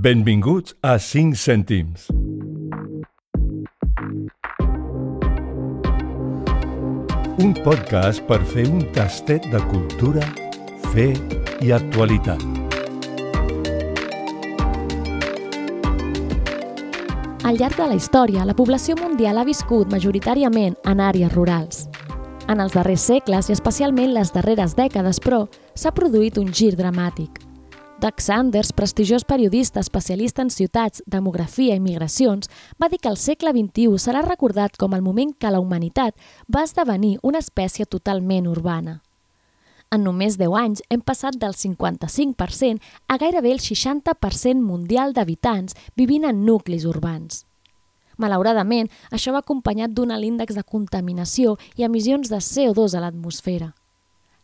Benvinguts a 5 cèntims. Un podcast per fer un tastet de cultura, fe i actualitat. Al llarg de la història, la població mundial ha viscut majoritàriament en àrees rurals. En els darrers segles, i especialment les darreres dècades, però, s'ha produït un gir dramàtic – Doug Sanders, prestigiós periodista especialista en ciutats, demografia i migracions, va dir que el segle XXI serà recordat com el moment que la humanitat va esdevenir una espècie totalment urbana. En només 10 anys hem passat del 55% a gairebé el 60% mundial d'habitants vivint en nuclis urbans. Malauradament, això va acompanyat d'un alt índex de contaminació i emissions de CO2 a l'atmosfera.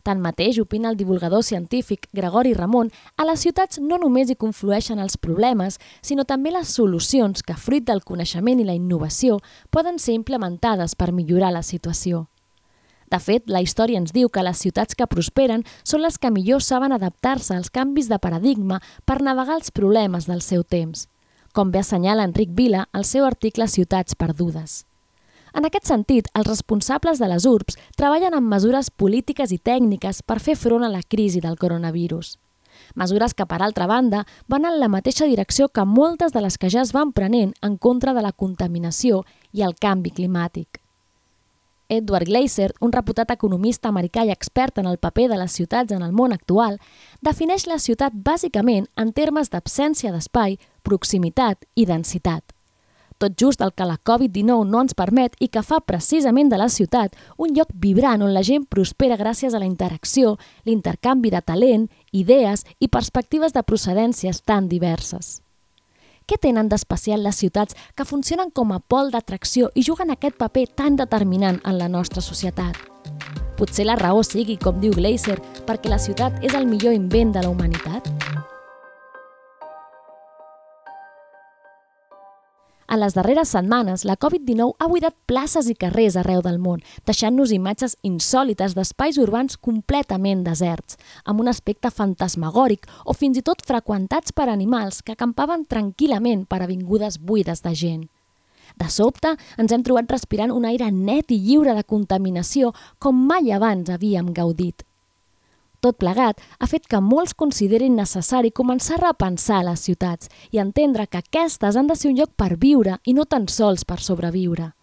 Tanmateix, opina el divulgador científic Gregori Ramon, a les ciutats no només hi conflueixen els problemes, sinó també les solucions que, fruit del coneixement i la innovació, poden ser implementades per millorar la situació. De fet, la història ens diu que les ciutats que prosperen són les que millor saben adaptar-se als canvis de paradigma per navegar els problemes del seu temps, com bé assenyala Enric Vila al seu article Ciutats perdudes. En aquest sentit, els responsables de les URBs treballen amb mesures polítiques i tècniques per fer front a la crisi del coronavirus. Mesures que, per altra banda, van en la mateixa direcció que moltes de les que ja es van prenent en contra de la contaminació i el canvi climàtic. Edward Glaser, un reputat economista americà i expert en el paper de les ciutats en el món actual, defineix la ciutat bàsicament en termes d'absència d'espai, proximitat i densitat tot just el que la Covid-19 no ens permet i que fa precisament de la ciutat un lloc vibrant on la gent prospera gràcies a la interacció, l'intercanvi de talent, idees i perspectives de procedències tan diverses. Què tenen d'especial les ciutats que funcionen com a pol d'atracció i juguen aquest paper tan determinant en la nostra societat? Potser la raó sigui, com diu Glaser, perquè la ciutat és el millor invent de la humanitat? En les darreres setmanes, la Covid-19 ha buidat places i carrers arreu del món, deixant-nos imatges insòlites d'espais urbans completament deserts, amb un aspecte fantasmagòric o fins i tot freqüentats per animals que acampaven tranquil·lament per avingudes buides de gent. De sobte, ens hem trobat respirant un aire net i lliure de contaminació com mai abans havíem gaudit. Tot plegat ha fet que molts considerin necessari començar a repensar les ciutats i entendre que aquestes han de ser un lloc per viure i no tan sols per sobreviure.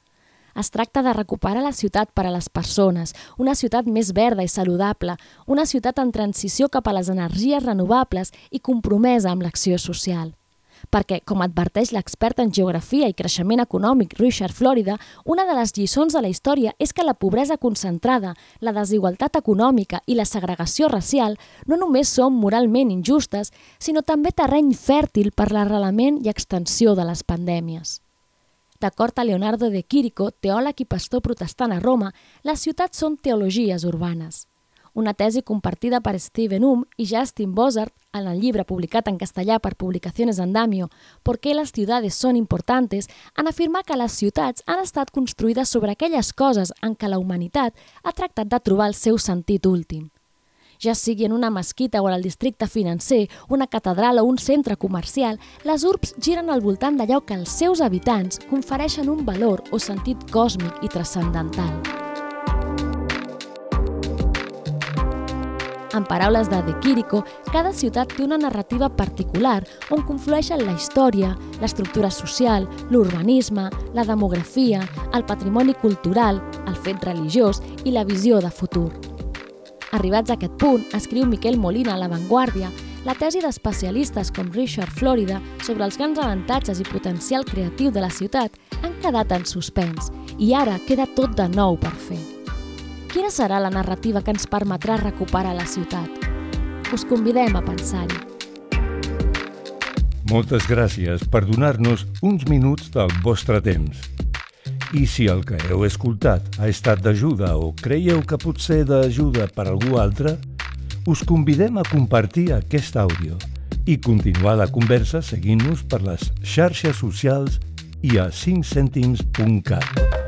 Es tracta de recuperar la ciutat per a les persones, una ciutat més verda i saludable, una ciutat en transició cap a les energies renovables i compromesa amb l'acció social perquè, com adverteix l'expert en geografia i creixement econòmic Richard Florida, una de les lliçons de la història és que la pobresa concentrada, la desigualtat econòmica i la segregació racial no només són moralment injustes, sinó també terreny fèrtil per l'arrelament i extensió de les pandèmies. D'acord a Leonardo de Quirico, teòleg i pastor protestant a Roma, les ciutats són teologies urbanes una tesi compartida per Steven Um i Justin Bozart en el llibre publicat en castellà per Publicaciones Andamio «Por qué las ciudades son importantes», en afirmar que les ciutats han estat construïdes sobre aquelles coses en què la humanitat ha tractat de trobar el seu sentit últim. Ja sigui en una mesquita o en el districte financer, una catedral o un centre comercial, les urbs giren al voltant d'allò que els seus habitants confereixen un valor o sentit còsmic i transcendental. En paraules de De Quirico, cada ciutat té una narrativa particular on conflueixen la història, l'estructura social, l'urbanisme, la demografia, el patrimoni cultural, el fet religiós i la visió de futur. Arribats a aquest punt, escriu Miquel Molina a La Vanguardia, la tesi d'especialistes com Richard Florida sobre els grans avantatges i potencial creatiu de la ciutat han quedat en suspens i ara queda tot de nou per fer. Quina serà la narrativa que ens permetrà recuperar la ciutat? Us convidem a pensar-hi. Moltes gràcies per donar-nos uns minuts del vostre temps. I si el que heu escoltat ha estat d'ajuda o creieu que pot ser d'ajuda per algú altre, us convidem a compartir aquest àudio i continuar la conversa seguint-nos per les xarxes socials i a 5cèntims.cat.